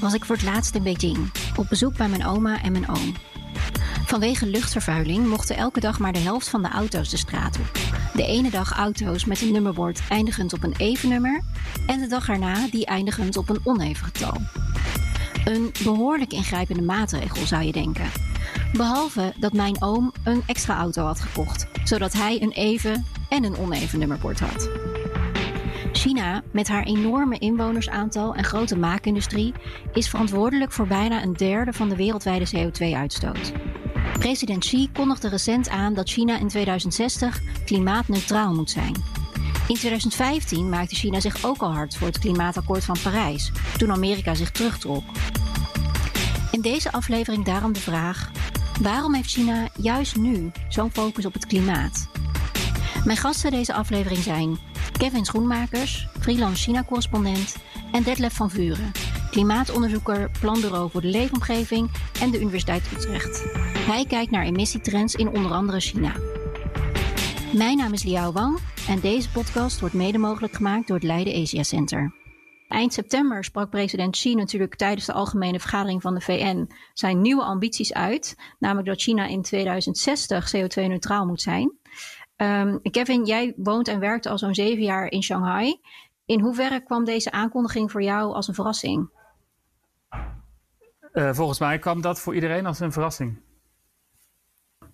Was ik voor het laatst in Beijing, op bezoek bij mijn oma en mijn oom. Vanwege luchtvervuiling mochten elke dag maar de helft van de auto's de straat op. De ene dag auto's met een nummerbord eindigend op een even nummer en de dag erna die eindigend op een oneven getal. Een behoorlijk ingrijpende maatregel zou je denken. Behalve dat mijn oom een extra auto had gekocht, zodat hij een even en een oneven nummerbord had. China, met haar enorme inwonersaantal en grote maakindustrie, is verantwoordelijk voor bijna een derde van de wereldwijde CO2-uitstoot. President Xi kondigde recent aan dat China in 2060 klimaatneutraal moet zijn. In 2015 maakte China zich ook al hard voor het klimaatakkoord van Parijs, toen Amerika zich terugtrok. In deze aflevering daarom de vraag: waarom heeft China juist nu zo'n focus op het klimaat? Mijn gasten deze aflevering zijn Kevin Schoenmakers, freelance China-correspondent, en Detlef van Vuren, klimaatonderzoeker, planbureau voor de leefomgeving en de Universiteit Utrecht. Hij kijkt naar emissietrends in onder andere China. Mijn naam is Liao Wang en deze podcast wordt mede mogelijk gemaakt door het Leiden Asia Center. Eind september sprak president Xi natuurlijk tijdens de algemene vergadering van de VN zijn nieuwe ambities uit, namelijk dat China in 2060 CO2-neutraal moet zijn. Um, Kevin, jij woont en werkt al zo'n zeven jaar in Shanghai. In hoeverre kwam deze aankondiging voor jou als een verrassing? Uh, volgens mij kwam dat voor iedereen als een verrassing.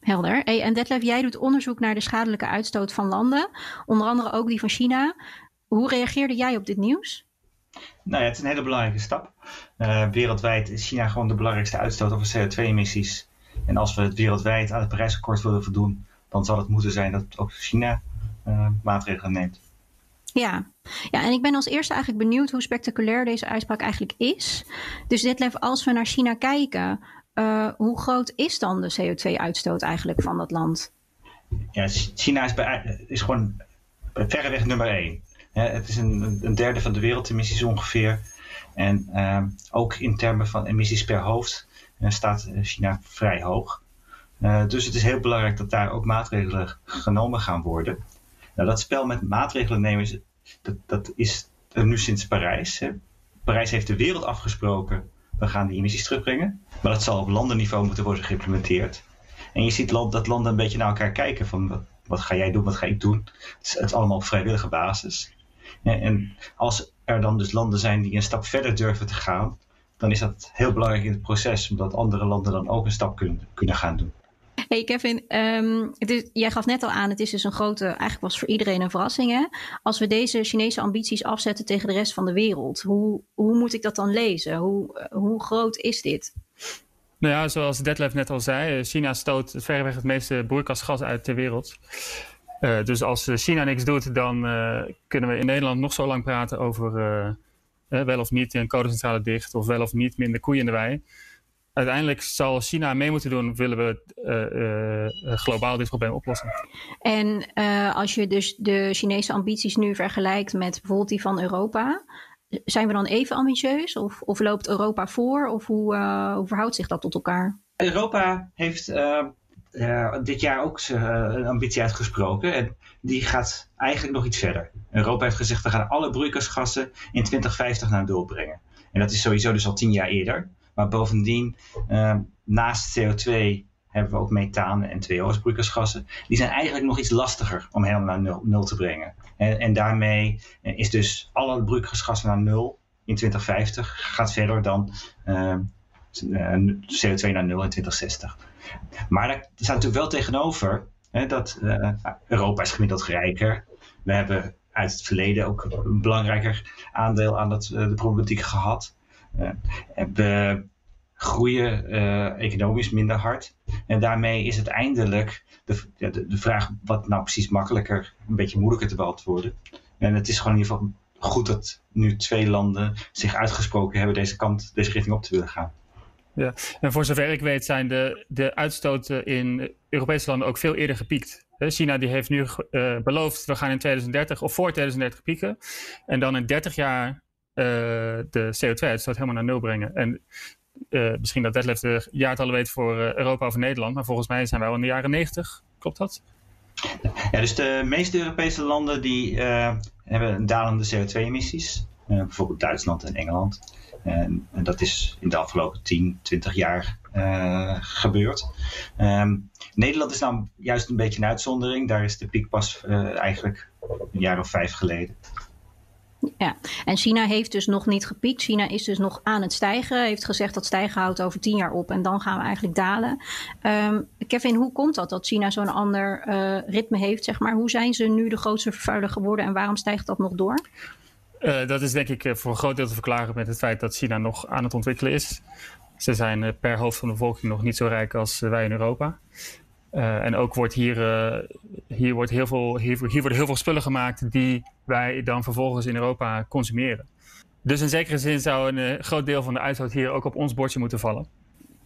Helder. Hey, en Detlef, jij doet onderzoek naar de schadelijke uitstoot van landen, onder andere ook die van China. Hoe reageerde jij op dit nieuws? Nou ja, het is een hele belangrijke stap. Uh, wereldwijd is China gewoon de belangrijkste uitstoot over CO2-emissies. En als we het wereldwijd aan het Parijsakkoord willen voldoen, dan zal het moeten zijn dat ook China uh, maatregelen neemt. Ja. ja, en ik ben als eerste eigenlijk benieuwd hoe spectaculair deze uitspraak eigenlijk is. Dus Detlef, als we naar China kijken, uh, hoe groot is dan de CO2-uitstoot eigenlijk van dat land? Ja, China is, bij, is gewoon verreweg nummer één. het is een, een, derde van de wereldemissies ongeveer. En uh, ook in termen van emissies per hoofd uh, staat China vrij hoog. Uh, dus het is heel belangrijk dat daar ook maatregelen genomen gaan worden. Nou, dat spel met maatregelen nemen, dat, dat is nu sinds Parijs. Hè. Parijs heeft de wereld afgesproken, we gaan die emissies terugbrengen. Maar dat zal op landenniveau moeten worden geïmplementeerd. En je ziet land, dat landen een beetje naar elkaar kijken van wat, ga jij doen, wat ga ik doen. Het is, het is allemaal op vrijwillige basis. En, en als er dan dus landen zijn die een stap verder durven te gaan, dan is dat heel belangrijk in het proces, omdat andere landen dan ook een stap kunnen, kunnen gaan doen. Hey Kevin, um, het is, jij gaf net al aan, het is dus een grote, eigenlijk was voor iedereen een verrassing. Hè? Als we deze Chinese ambities afzetten tegen de rest van de wereld, hoe, hoe moet ik dat dan lezen? Hoe, hoe groot is dit? Nou ja, zoals Detlef net al zei, China stoot verreweg het meeste broeikasgas uit ter wereld. Uh, dus als China niks doet, dan kunnen we in Nederland nog zo lang praten over wel of niet een kolencentrale dicht of wel of niet minder koeien in de wei uiteindelijk zal China mee moeten doen, willen we uh, uh, globaal dit probleem oplossen. En uh, als je dus de Chinese ambities nu vergelijkt met bijvoorbeeld die van Europa, zijn we dan even ambitieus? Of, of loopt Europa voor? Of hoe, hoe verhoudt zich dat tot elkaar? Europa heeft dit jaar ook een ambitie uitgesproken. En die gaat eigenlijk nog iets verder. Europa heeft gezegd, we gaan alle broeikasgassen in 2050 naar nul brengen. En dat is sowieso dus al tien jaar eerder. Maar bovendien, uh, naast CO2 hebben we ook methaan en 2 als broeikasgassen. Die zijn eigenlijk nog iets lastiger om helemaal naar nul, te brengen. En, en daarmee eh, is dus alle broeikasgassen naar nul in 2050. Gaat verder dan uh, CO2 naar nul in 2060. Maar daar staat natuurlijk wel tegenover hè, dat uh, Europa is gemiddeld rijker. We hebben uit het verleden ook een belangrijker aandeel aan dat, de problematiek gehad. Uh, we groeien uh, economisch minder hard. En daarmee is het eindelijk de, de, vraag wat nou precies makkelijker, een beetje moeilijker te beantwoorden. En het is gewoon in ieder geval goed dat nu twee landen zich uitgesproken hebben deze kant, deze richting op te willen gaan. Ja, en voor zover ik weet zijn de, de uitstoten in Europese landen ook veel eerder gepiekt. China die heeft nu uh, beloofd, we gaan in 2030 of voor 2030 pieken. En dan in 30 jaar de CO2-uitstoot helemaal naar nul brengen. En uh, misschien dat Detlef de jaartallen weet voor Europa of Nederland. Maar volgens mij zijn wij al in de jaren 90. Klopt dat? Ja, dus de meeste Europese landen die hebben dalende CO2-emissies. bijvoorbeeld Duitsland en Engeland. En, dat is in de afgelopen 10, 20 jaar gebeurd. Um, Nederland is nou juist een beetje een uitzondering. Daar is de piek pas eigenlijk een jaar of vijf geleden. Ja, en China heeft dus nog niet gepiekt. China is dus nog aan het stijgen. Heeft gezegd dat stijgen houdt over tien jaar op en dan gaan we eigenlijk dalen. Um, Kevin, hoe komt dat dat China zo'n ander uh, ritme heeft? Zeg maar? Hoe zijn ze nu de grootste vervuiler geworden en waarom stijgt dat nog door? Uh, dat is denk ik voor een groot deel te verklaren met het feit dat China nog aan het ontwikkelen is. Ze zijn per hoofd van de bevolking nog niet zo rijk als wij in Europa. Uh, en ook wordt hier, hier, wordt heel veel, hier, hier worden heel veel spullen gemaakt die wij dan vervolgens in Europa consumeren. Dus in zekere zin zou een groot deel van de uitstoot hier ook op ons bordje moeten vallen.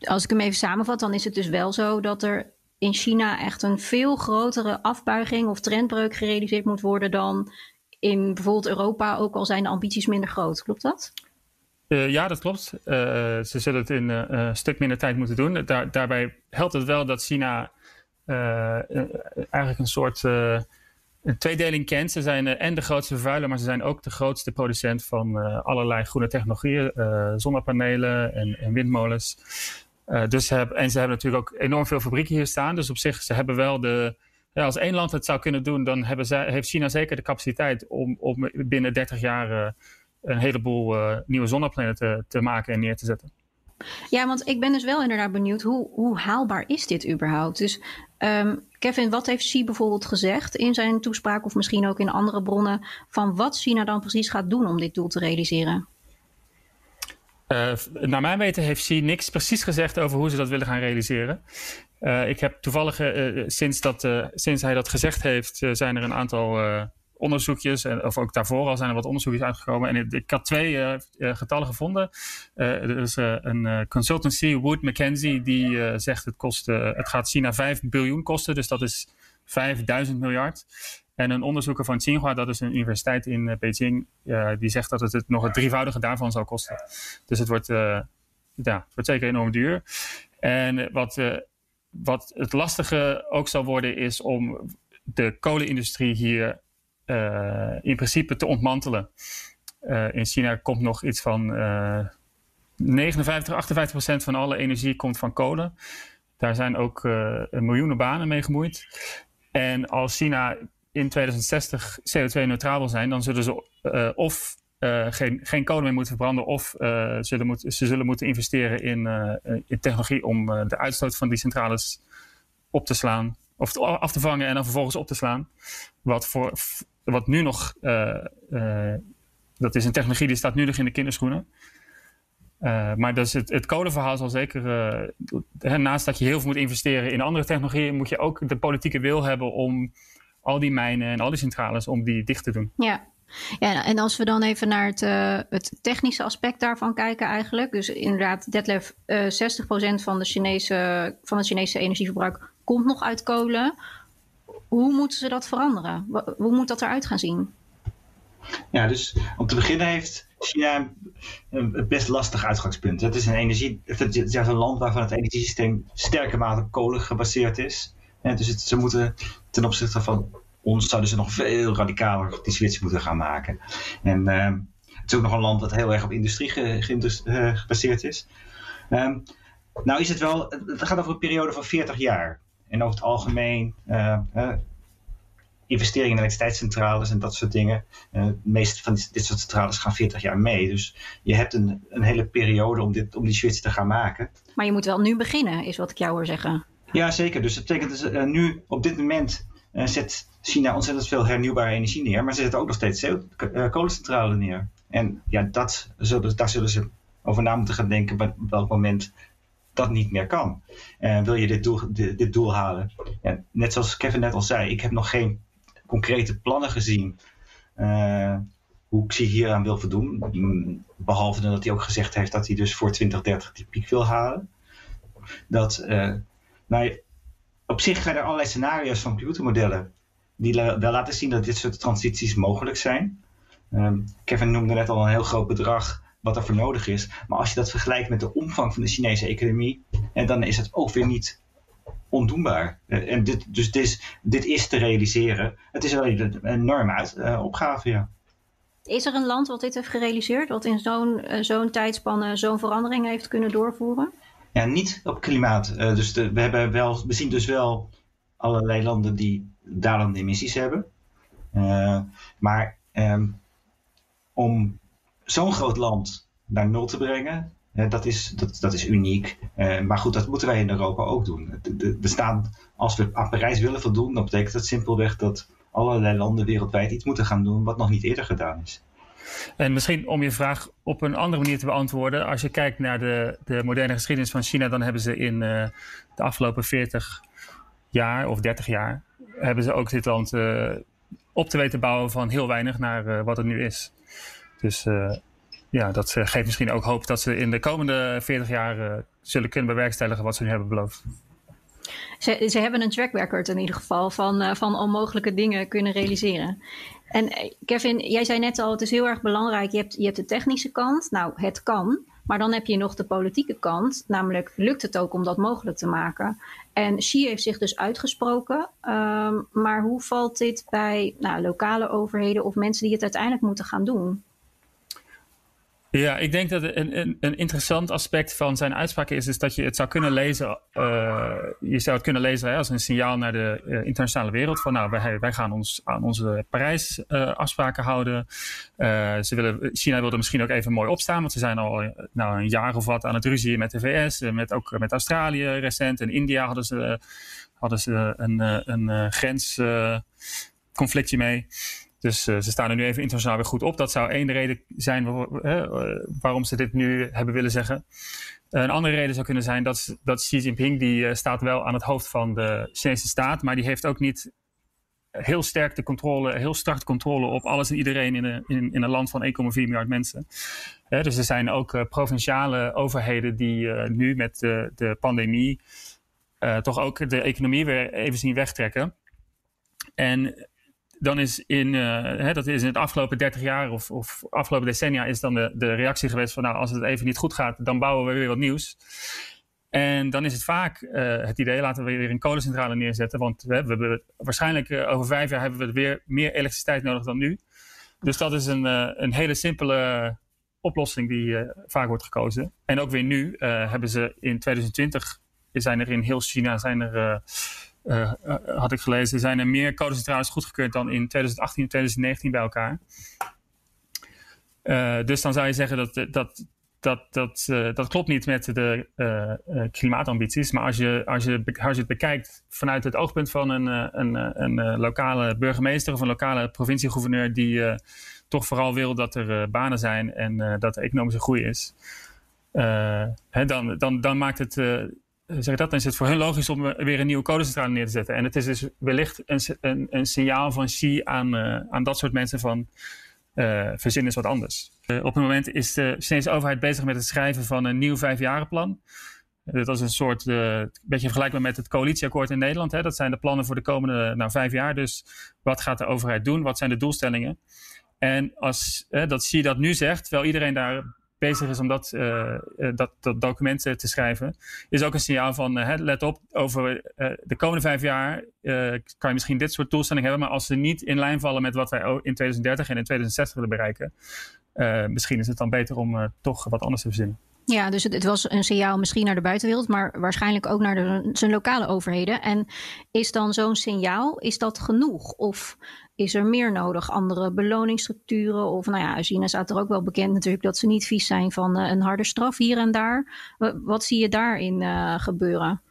Als ik hem even samenvat, dan is het dus wel zo dat er in China echt een veel grotere afbuiging of trendbreuk gerealiseerd moet worden dan in bijvoorbeeld Europa, ook al zijn de ambities minder groot. Klopt dat? Uh, ja, dat klopt. Uh, ze zullen het in uh, een stuk minder tijd moeten doen. Daar, daarbij helpt het wel dat China eigenlijk een soort een tweedeling kent. Ze zijn en de grootste vervuiler, maar ze zijn ook de grootste producent van allerlei groene technologieën, zonnepanelen en, en windmolens. dus en ze hebben natuurlijk ook enorm veel fabrieken hier staan. Dus op zich, ze hebben wel de, ja, als één land het zou kunnen doen, dan hebben heeft China zeker de capaciteit om, om binnen 30 jaar een heleboel nieuwe zonnepanelen te, te, maken en neer te zetten. Ja, want ik ben dus wel inderdaad benieuwd, hoe, hoe haalbaar is dit überhaupt? Dus um, Kevin, wat heeft Xi bijvoorbeeld gezegd in zijn toespraak of misschien ook in andere bronnen van wat China dan precies gaat doen om dit doel te realiseren? Uh, naar mijn weten heeft Xi niks precies gezegd over hoe ze dat willen gaan realiseren. Uh, ik heb toevallig uh, sinds, dat, sinds hij dat gezegd heeft, zijn er een aantal onderzoekjes, en, of ook daarvoor al zijn er wat onderzoekjes uitgekomen. En ik, had twee getallen gevonden. er is een consultancy, Wood Mackenzie, die zegt het, kost, het gaat China 5 biljoen kosten, dus dat is 5000 miljard. En een onderzoeker van Tsinghua, dat is een universiteit in Beijing, die zegt dat het, het nog het drievoudige daarvan zou kosten. Dus het wordt, ja, het wordt zeker enorm duur. En wat wat het lastige ook zal worden, is om de kolenindustrie hier in principe te ontmantelen. Uh, in China komt nog iets van uh, 59, 58 procent van alle energie komt van kolen. Daar zijn ook miljoenen banen mee gemoeid. En als China in 2060 CO2-neutraal wil zijn, dan zullen ze of geen, geen kolen meer moeten verbranden of zullen ze zullen moeten investeren in, in technologie om de uitstoot van die centrales op te slaan of af te vangen en dan vervolgens op te slaan. Wat, voor, wat nu nog, dat is een technologie die staat nu nog in de kinderschoenen. maar dus het, het kolenverhaal zal zeker, naast dat je heel veel moet investeren in andere technologieën, moet je ook de politieke wil hebben om al die mijnen en al die centrales, om die dicht te doen. Ja, ja, en als we dan even naar het, het technische aspect daarvan kijken eigenlijk. Dus inderdaad, Detlef, uh, 60% van, de Chinese, van het Chinese energieverbruik komt nog uit kolen. Hoe moeten ze dat veranderen? Hoe moet dat eruit gaan zien? Ja, dus om te beginnen heeft China een best lastig uitgangspunt. Het is een, energie, het is een land waarvan het energiesysteem sterke mate op kolen gebaseerd is. En dus ze moeten ten opzichte van ons zouden ze nog veel radicaler die switch moeten gaan maken. En uh, het is ook nog een land dat heel erg op industrie uh, gebaseerd is. Um, nou is het wel, het gaat over een periode van 40 jaar. En over het algemeen uh, investeringen in elektriciteitscentrales en dat soort dingen. de meeste van dit soort centrales gaan 40 jaar mee. Dus je hebt een, een hele periode om, dit, om die switch te gaan maken. Maar je moet wel nu beginnen, is wat ik jou hoor zeggen. Ja, zeker. Dus dat betekent dus, uh, nu op dit moment uh, zet China ontzettend veel hernieuwbare energie neer, maar ze zetten ook nog steeds uh, kolencentrales neer. En ja, dat zullen, daar zullen ze over na moeten gaan denken op welk moment dat niet meer kan. Uh, wil je dit doel, dit, doel halen? Ja, net zoals Kevin net al zei, ik heb nog geen concrete plannen gezien hoe Xi hier aan wil voldoen. Behalve dat hij ook gezegd heeft dat hij dus voor 2030 die piek wil halen. Dat, uh, nou, op zich zijn er allerlei scenario's van computermodellen die wel laten zien dat dit soort transities mogelijk zijn. Um, Kevin noemde net al een heel groot bedrag wat er voor nodig is. Maar als je dat vergelijkt met de omvang van de Chinese economie, en dan is het ook weer niet ondoenbaar. Eh, en dit, dus dit is, dit is te realiseren. Het is wel een enorme uit, uh, opgave, ja. Is er een land wat dit heeft gerealiseerd, wat in zo'n uh, zo'n tijdspanne zo'n verandering heeft kunnen doorvoeren? Ja, niet op klimaat. dus de, we, hebben wel, we zien dus wel allerlei landen die dalende emissies hebben. maar um, om zo'n groot land naar nul te brengen, dat, is, dat, dat is uniek. Uh, maar goed, dat moeten wij in Europa ook doen. We staan, als we aan Parijs willen voldoen, dan betekent dat simpelweg dat allerlei landen wereldwijd iets moeten gaan doen wat nog niet eerder gedaan is. En misschien om je vraag op een andere manier te beantwoorden. Als je kijkt naar de, de moderne geschiedenis van China, dan hebben ze in uh, de afgelopen 40 jaar of 30 jaar, hebben ze ook dit land uh, op te weten bouwen van heel weinig naar wat het nu is. Dus uh, ja, dat geeft misschien ook hoop dat ze in de komende 40 jaar uh, zullen kunnen bewerkstelligen wat ze nu hebben beloofd. Ze, ze hebben een track record in ieder geval van, van onmogelijke dingen kunnen realiseren. En Kevin, jij zei net al, het is heel erg belangrijk. Je hebt, je hebt de technische kant. Nou, het kan. Maar dan heb je nog de politieke kant. Namelijk, lukt het ook om dat mogelijk te maken? En Xi heeft zich dus uitgesproken. Um, maar hoe valt dit bij nou, lokale overheden of mensen die het uiteindelijk moeten gaan doen? Ja, ik denk dat een, een, een, interessant aspect van zijn uitspraak is, is dat je het zou kunnen lezen. Uh, je zou het kunnen lezen hè, als een signaal naar de uh, internationale wereld. Van nou, wij, wij gaan ons aan onze Parijs-afspraken uh, houden. ze willen, China wilde misschien ook even mooi opstaan, want ze zijn al nou, een jaar of wat aan het ruzie met de VS. met, ook met Australië recent. En India hadden ze, hadden ze een, een grensconflictje mee. Dus uh, ze staan er nu even internationaal weer goed op. Dat zou één reden zijn uh, waarom ze dit nu hebben willen zeggen. een andere reden zou kunnen zijn dat, dat Xi Jinping, die staat wel aan het hoofd van de Chinese staat, maar die heeft ook niet heel sterk de controle, heel strak de controle op alles en iedereen in een, in, in een land van 1,4 miljard mensen. dus er zijn ook provinciale overheden die nu met de, de pandemie toch ook de economie weer even zien wegtrekken. En dan is in, uh, hè, dat is in het afgelopen 30 jaar of, of afgelopen decennia is dan de, de reactie geweest van nou, als het even niet goed gaat, dan bouwen we weer wat nieuws. En dan is het vaak uh, het idee, laten we weer een kolencentrale neerzetten. Want we, we hebben waarschijnlijk uh, over vijf jaar hebben we weer meer elektriciteit nodig dan nu. Dus dat is een, een hele simpele oplossing die vaak wordt gekozen. En ook weer nu hebben ze in 2020 zijn er in heel China zijn er uh, had ik gelezen, zijn er meer codecentrales goedgekeurd dan in 2018 en 2019 bij elkaar. Uh, dus dan zou je zeggen dat dat, dat, dat, dat klopt niet met de klimaatambities. Maar als je, als, je, als je het bekijkt vanuit het oogpunt van een, een, een lokale burgemeester of een lokale provinciegouverneur die toch vooral wil dat er banen zijn en dat er economische groei is. Hè, dan, dan, dan maakt het eh, zeg dat, dan is het voor hun logisch om eh, weer een nieuwe codecentrale neer te zetten. En het is dus wellicht een, een, een signaal van Xi aan, uh, aan dat soort mensen van uh, verzin is wat anders. Op het moment is de Chinese overheid bezig met het schrijven van een nieuw vijfjarenplan. Dat is een soort, een beetje vergelijkbaar met het coalitieakkoord in Nederland. Hè. Dat zijn de plannen voor de komende nou, vijf jaar. Dus wat gaat de overheid doen? Wat zijn de doelstellingen? En als dat Xi dat nu zegt, terwijl iedereen daar bezig is om dat, uh, dat, dat document te schrijven, is ook een signaal van uh, let op, over de komende vijf jaar kan je misschien dit soort doelstellingen hebben, maar als ze niet in lijn vallen met wat wij in 2030 en in 2060 willen bereiken, misschien is het dan beter om toch wat anders te verzinnen. Ja, dus het, het, was een signaal misschien naar de buitenwereld, maar waarschijnlijk ook naar de, zijn lokale overheden. En is dan zo'n signaal, is dat genoeg? Of is er meer nodig? Andere beloningsstructuren? Of nou ja, China staat er ook wel bekend natuurlijk dat ze niet vies zijn van uh, een harde straf hier en daar. Wat zie je daarin uh, gebeuren?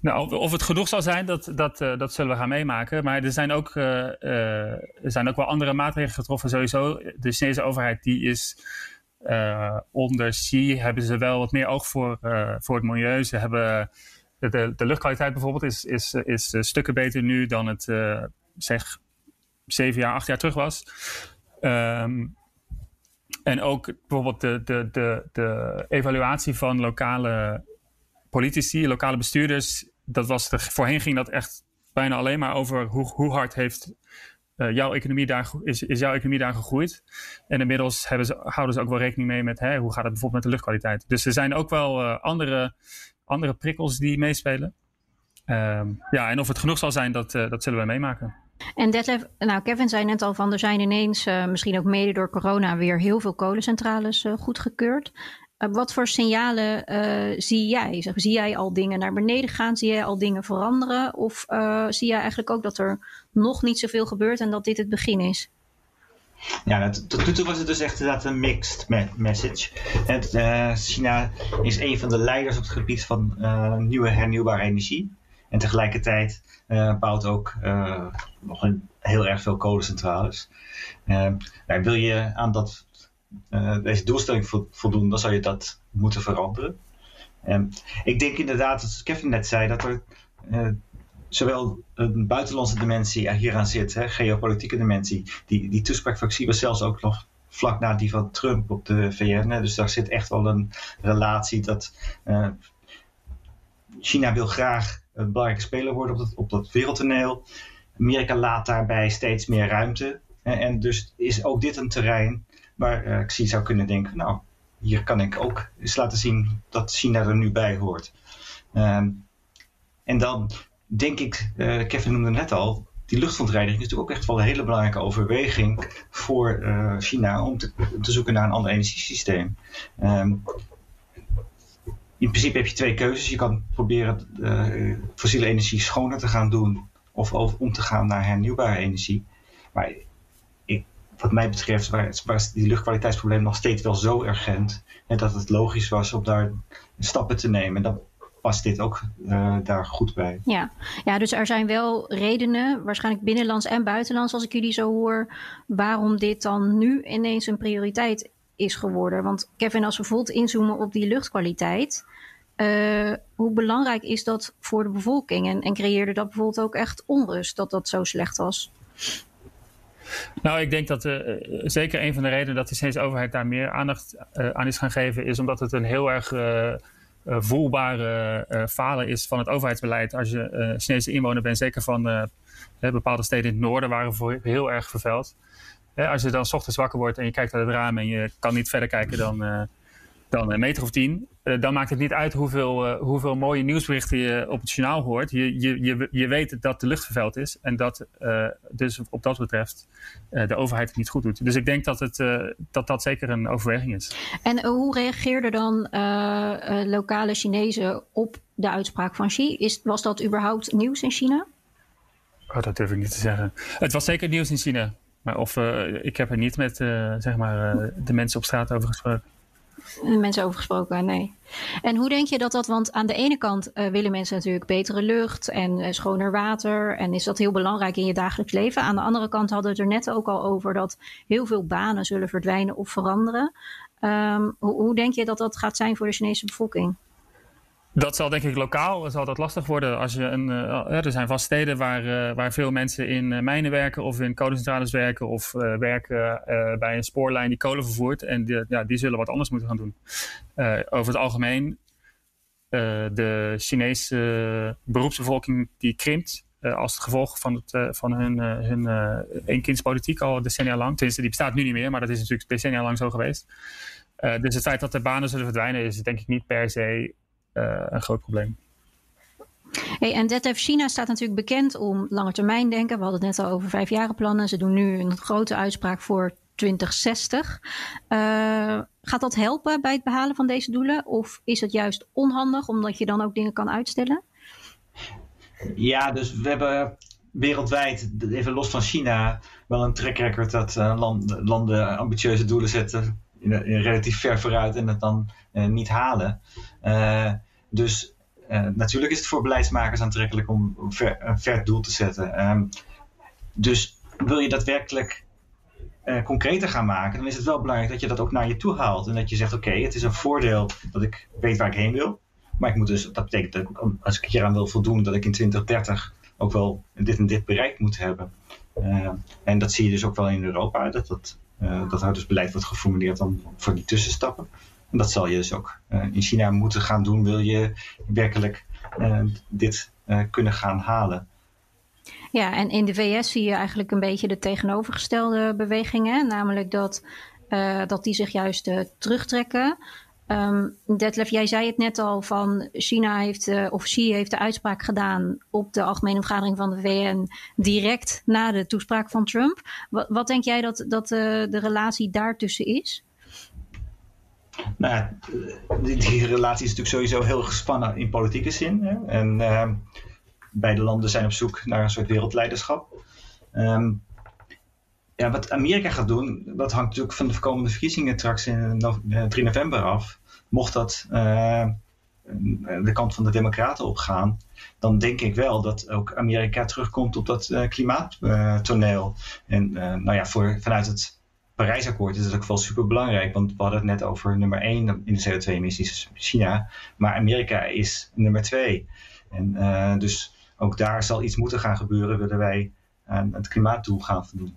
Nou, of het genoeg zal zijn, dat, dat, uh, dat zullen we gaan meemaken. Maar er zijn, ook, er zijn ook wel andere maatregelen getroffen. Sowieso, de Chinese overheid die is onder Xi hebben ze wel wat meer oog voor, voor het milieu. Ze hebben de, de luchtkwaliteit bijvoorbeeld is, is, is stukken beter nu dan het zeg zeven jaar, acht jaar terug was. Um, En ook bijvoorbeeld de, de, de, de evaluatie van lokale politici, lokale bestuurders. Dat was de, voorheen ging dat echt bijna alleen maar over hoe, hoe hard heeft uh, jouw economie daar, is, is jouw economie daar gegroeid. En inmiddels hebben ze, houden ze ook wel rekening mee met hè, hoe gaat het bijvoorbeeld met de luchtkwaliteit. Dus er zijn ook wel uh, andere, andere prikkels die meespelen. Um, ja, en of het genoeg zal zijn, dat, uh, dat zullen we meemaken. En Detlef, nou Kevin zei net al van er zijn ineens, uh, misschien ook mede door corona, weer heel veel kolencentrales uh, goedgekeurd. Uh, wat voor signalen zie jij? Zeg, zie jij al dingen naar beneden gaan? Zie jij al dingen veranderen? Of zie jij eigenlijk ook dat er nog niet zoveel gebeurt en dat dit het begin is? Ja, tot nu toe was het dus echt inderdaad een mixed me message. China is een van de leiders op het gebied van nieuwe hernieuwbare energie. En tegelijkertijd uh, bouwt ook uh, nog een, heel erg veel kolencentrales. Uh, nou, wil je aan dat, deze doelstelling voldoen, dan zou je dat moeten veranderen. ik denk inderdaad, zoals Kevin net zei, dat er zowel een buitenlandse dimensie hieraan zit, hè, geopolitieke dimensie. Die, die toespraak van Xi was zelfs ook nog vlak na die van Trump op de VN. Dus daar zit echt wel een relatie dat China wil graag een belangrijke speler worden op dat, op dat wereldtoneel. Amerika laat daarbij steeds meer ruimte. En, en dus is ook dit een terrein waar uh, Xi zou kunnen denken, nou, hier kan ik ook eens laten zien dat China er nu bij hoort. Um, en dan denk ik, uh, Kevin noemde net al, die luchtverontreiniging is natuurlijk ook echt wel een hele belangrijke overweging voor China om te, te, zoeken naar een ander energiesysteem. Um, in principe heb je twee keuzes. Je kan proberen uh, fossiele energie schoner te gaan doen of over, om te gaan naar hernieuwbare energie. Maar ik, wat mij betreft was die luchtkwaliteitsprobleem nog steeds wel zo urgent en dat het logisch was om daar stappen te nemen. En dan past dit ook uh, daar goed bij. Ja. ja, dus er zijn wel redenen, waarschijnlijk binnenlands en buitenlands, als ik jullie zo hoor, waarom dit dan nu ineens een prioriteit is geworden. Want Kevin, als we bijvoorbeeld inzoomen op die luchtkwaliteit. Uh, hoe belangrijk is dat voor de bevolking? En, en creëerde dat bijvoorbeeld ook echt onrust dat dat zo slecht was? Nou, ik denk dat uh, zeker een van de redenen dat de Chinese overheid daar meer aandacht uh, aan is gaan geven, is omdat het een heel erg voelbare falen is van het overheidsbeleid. Als je Chinese inwoner bent, zeker van bepaalde steden in het noorden, waren voor heel erg vervuild als je dan s ochtends wakker wordt en je kijkt uit het raam en je kan niet verder kijken dan, uh, dan een meter of tien, uh, dan maakt het niet uit hoeveel, uh, hoeveel mooie nieuwsberichten je op het journaal hoort. Je, je, je, je weet dat de lucht vervuild is en dat dus op dat betreft de overheid het niet goed doet. Dus ik denk dat het, dat, dat zeker een overweging is. En hoe reageerden dan lokale Chinezen op de uitspraak van Xi? Is, was dat überhaupt nieuws in China? Oh, dat durf ik niet te zeggen. Het was zeker nieuws in China. Of, uh, ik heb er niet met uh, zeg maar, uh, de mensen op straat over gesproken. De mensen over gesproken, nee. En hoe denk je dat dat, want aan de ene kant willen mensen natuurlijk betere lucht en schoner water. En is dat heel belangrijk in je dagelijks leven. Aan de andere kant hadden we het er net ook al over dat heel veel banen zullen verdwijnen of veranderen. Um, hoe, hoe denk je dat dat gaat zijn voor de Chinese bevolking? Dat zal denk ik lokaal zal dat lastig worden. Als je een, uh, er zijn vast steden waar, uh, waar veel mensen in uh, mijnen werken of in kolencentrales werken of werken bij een spoorlijn die kolen vervoert. En die, ja, die zullen wat anders moeten gaan doen. over het algemeen, de Chinese beroepsbevolking die krimpt als gevolg van, het, van hun, hun eenkindspolitiek al decennia lang. Tenminste, die bestaat nu niet meer, maar dat is natuurlijk decennia lang zo geweest. dus het feit dat de banen zullen verdwijnen is denk ik niet per se een groot probleem. Hey, en DETF China staat natuurlijk bekend om lange termijn denken. We hadden het net al over vijfjarenplannen. Ze doen nu een grote uitspraak voor 2060. Uh, gaat dat helpen bij het behalen van deze doelen? Of is het juist onhandig omdat je dan ook dingen kan uitstellen? Ja, dus we hebben wereldwijd, even los van China, wel een track record dat uh, land, landen ambitieuze doelen zetten. In, in relatief ver vooruit en het dan uh, niet halen. Uh, dus uh, natuurlijk is het voor beleidsmakers aantrekkelijk om ver, een ver doel te zetten. Um, dus wil je daadwerkelijk uh, concreter gaan maken, dan is het wel belangrijk dat je dat ook naar je toe haalt. En dat je zegt, oké, het is een voordeel dat ik weet waar ik heen wil. Maar ik moet dus, dat betekent dat ik, als ik hieraan wil voldoen, dat ik in 2030 ook wel dit en dit bereikt moet hebben. Uh, en dat zie je dus ook wel in Europa, dat dat dat er dus beleid wordt geformuleerd dan voor die tussenstappen. En dat zal je dus ook in China moeten gaan doen, wil je werkelijk dit kunnen gaan halen. Ja, en in de VS zie je eigenlijk een beetje de tegenovergestelde bewegingen. Namelijk dat, dat die zich juist terugtrekken. Um, Detlef, jij zei het net al van China heeft, of Xi heeft de uitspraak gedaan op de algemene vergadering van de VN direct na de toespraak van Trump. Wat denk jij dat, dat de relatie daartussen is? Nou ja, die, relatie is natuurlijk sowieso heel gespannen in politieke zin. Hè? En ehm, beide landen zijn op zoek naar een soort wereldleiderschap. Um, ja, wat Amerika gaat doen, dat hangt natuurlijk van de komende verkiezingen straks in 3 november af. Mocht dat uh, de kant van de Democraten opgaan, dan denk ik wel dat ook Amerika terugkomt op dat uh, klimaattoneel. En nou ja, voor, vanuit het Parijsakkoord is het ook wel super belangrijk, want we hadden het net over nummer 1 in de CO2-emissies, China, maar Amerika is nummer 2. En dus ook daar zal iets moeten gaan gebeuren, willen wij aan het klimaatdoel gaan voldoen.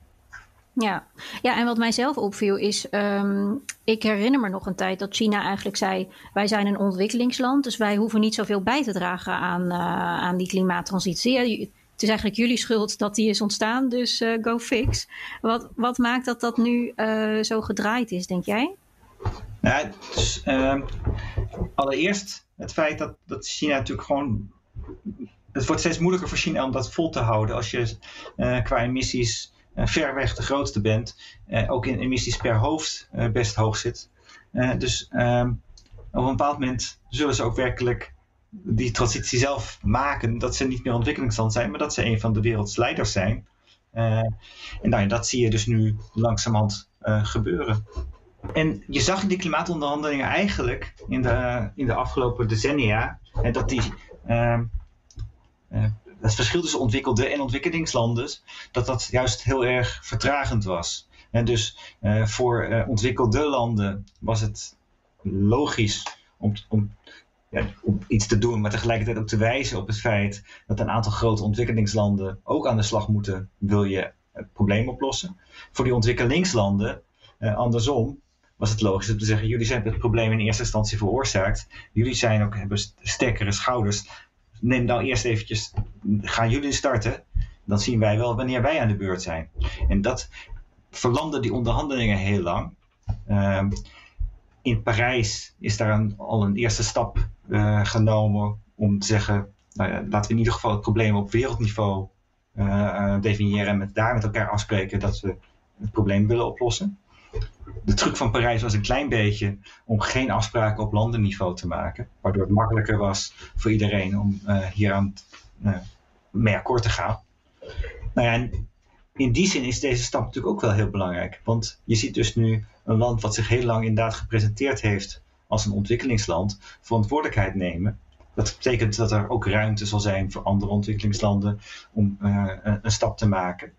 Ja. ja, en wat mij zelf opviel is, um, ik herinner me nog een tijd dat China eigenlijk zei, wij zijn een ontwikkelingsland, dus wij hoeven niet zoveel bij te dragen aan, uh, aan die klimaattransitie. Het is eigenlijk jullie schuld dat die is ontstaan, dus uh, go fix. Wat, wat maakt dat dat nu uh, zo gedraaid is, denk jij? Nou, uh, allereerst het feit dat, dat China natuurlijk gewoon het wordt steeds moeilijker voor China om dat vol te houden. Als je uh, qua emissies ver weg de grootste bent, ook in emissies per hoofd best hoog zit. dus ehm, op een bepaald moment zullen ze ook werkelijk die transitie zelf maken. Dat ze niet meer ontwikkelingsland zijn, maar dat ze een van de wereldsleiders zijn. en nou, dat zie je dus nu langzamerhand gebeuren. En je zag in die klimaatonderhandelingen eigenlijk in de, in de afgelopen decennia dat die ehm, uh, het verschil tussen ontwikkelde en ontwikkelingslanden, dat dat juist heel erg vertragend was. En dus uh, voor uh, ontwikkelde landen was het logisch om, om, om, iets te doen, maar tegelijkertijd ook te wijzen op het feit dat een aantal grote ontwikkelingslanden ook aan de slag moeten, wil je het probleem oplossen. Voor die ontwikkelingslanden, andersom, was het logisch om te zeggen: jullie zijn het probleem in eerste instantie veroorzaakt. Jullie zijn ook, hebben sterkere schouders neem nou eerst eventjes, gaan jullie starten, dan zien wij wel wanneer wij aan de beurt zijn. En dat verlandde die onderhandelingen heel lang. Uh, in Parijs is daar al een eerste stap uh, genomen om te zeggen, nou ja, laten we in ieder geval het probleem op wereldniveau uh, definiëren en met, daar met elkaar afspreken dat we het probleem willen oplossen de truc van Parijs was een klein beetje om geen afspraken op landenniveau te maken. Waardoor het makkelijker was voor iedereen om uh, hier aan uh, mee akkoord te gaan. Nou ja, in die zin is deze stap natuurlijk ook wel heel belangrijk. Want je ziet dus nu een land wat zich heel lang inderdaad gepresenteerd heeft als een ontwikkelingsland, verantwoordelijkheid nemen. Dat betekent dat er ook ruimte zal zijn voor andere ontwikkelingslanden om uh, een stap te maken.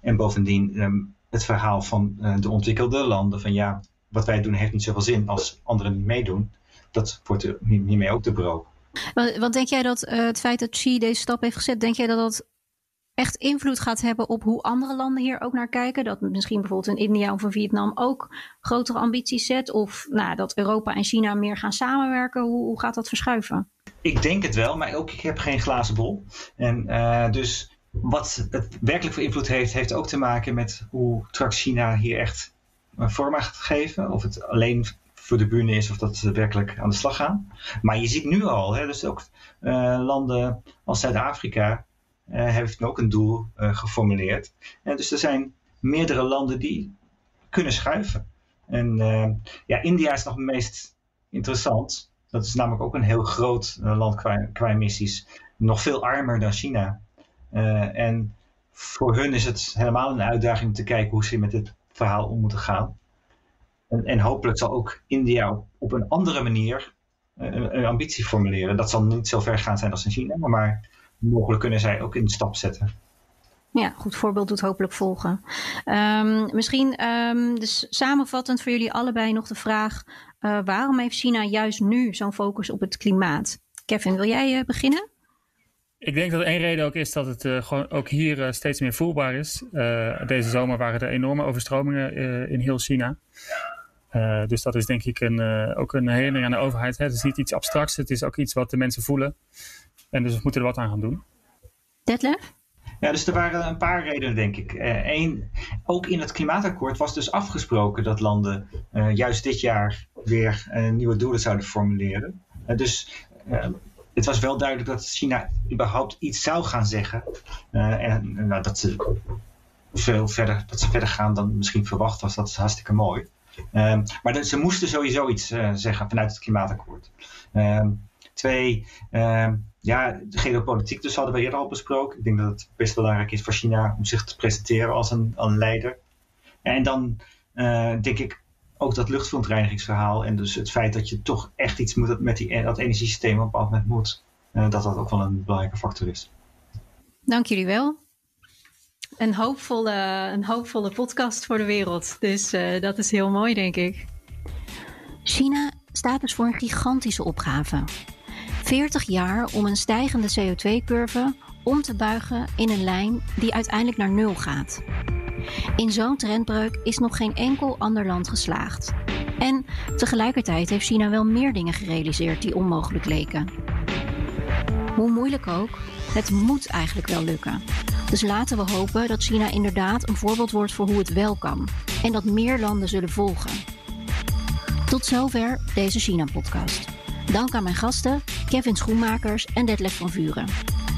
En bovendien um, het verhaal van uh, de ontwikkelde landen. Van ja, wat wij doen heeft niet zoveel zin als anderen niet meedoen. Dat wordt er hiermee ook te broken. Want, denk jij dat uh, het feit dat Xi deze stap heeft gezet, denk jij dat dat echt invloed gaat hebben op hoe andere landen hier ook naar kijken? Dat misschien bijvoorbeeld in India of in Vietnam ook grotere ambities zet? Of nou, dat Europa en China meer gaan samenwerken? Hoe, hoe gaat dat verschuiven? Ik denk het wel, maar ook ik heb geen glazen bol. En uh, dus wat het werkelijk voor invloed heeft, heeft ook te maken met hoe straks China hier echt vorm gaat geven. Of het alleen voor de bühne is of dat ze werkelijk aan de slag gaan. Maar je ziet nu al, hè, dus ook uh, landen als Zuid-Afrika heeft ook een doel uh, geformuleerd. En dus er zijn meerdere landen die kunnen schuiven. En ja, India is nog het meest interessant. Dat is namelijk ook een heel groot land qua, qua. Nog veel armer dan China. En voor hun is het helemaal een uitdaging om te kijken hoe ze met dit verhaal om moeten gaan. En, en hopelijk zal ook India op, een andere manier een, ambitie formuleren. Dat zal niet zo ver gaan zijn als in China, maar mogelijk kunnen zij ook in de stap zetten. Ja, goed voorbeeld doet hopelijk volgen. Um, misschien um, dus samenvattend voor jullie allebei nog de vraag: uh, waarom heeft China juist nu zo'n focus op het klimaat? Kevin, wil jij beginnen? Ik denk dat één reden ook is dat het uh, gewoon ook hier uh, steeds meer voelbaar is. Uh, deze zomer waren er enorme overstromingen in heel China. dus dat is denk ik een, ook een herinnering aan de overheid. Hè. Het is niet iets abstracts, het is ook iets wat de mensen voelen. En dus we moeten er wat aan gaan doen. Detlef? Ja, dus er waren een paar redenen, denk ik. Eén, ook in het klimaatakkoord was dus afgesproken dat landen juist dit jaar weer nieuwe doelen zouden formuleren. dus het was wel duidelijk dat China überhaupt iets zou gaan zeggen. Uh, en nou, dat ze veel verder, dat ze verder gaan dan misschien verwacht was, dat is hartstikke mooi. Um, maar ze moesten sowieso iets uh, zeggen vanuit het klimaatakkoord. Um, twee, um, ja, de geopolitiek dus hadden we eerder al besproken. Ik denk dat het best belangrijk is voor China om zich te presenteren als een, als een leider. En dan uh, denk ik ook dat luchtverontreinigingsverhaal en dus het feit dat je toch echt iets moet met die, dat energiesysteem op een bepaald moment moet, uh, dat dat ook wel een belangrijke factor is. Dank jullie wel. Een hoopvolle, een hoopvolle podcast voor de wereld. Dus uh, dat is heel mooi, denk ik. China staat dus voor een gigantische opgave. 40 jaar om een stijgende CO2-curve om te buigen in een lijn die uiteindelijk naar nul gaat. In zo'n trendbreuk is nog geen enkel ander land geslaagd. En tegelijkertijd heeft China wel meer dingen gerealiseerd die onmogelijk leken. Hoe moeilijk ook, het moet eigenlijk wel lukken. Dus laten we hopen dat China inderdaad een voorbeeld wordt voor hoe het wel kan en dat meer landen zullen volgen. Tot zover deze China-podcast. Dank aan mijn gasten Kevin Schoenmakers en Detlef van Vuren.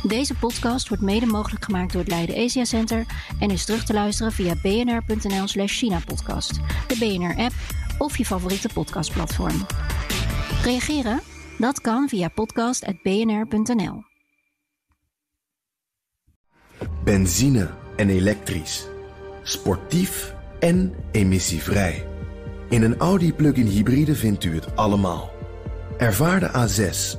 Deze podcast wordt mede mogelijk gemaakt door het Leiden Asia Center en is terug te luisteren via bnr.nl/slash China-podcast, de BNR-app of je favoriete podcastplatform. Reageren? Dat kan via podcast.bnr.nl. Benzine en elektrisch. Sportief en emissievrij. In een Audi plug-in hybride vindt u het allemaal. Ervaar de A6,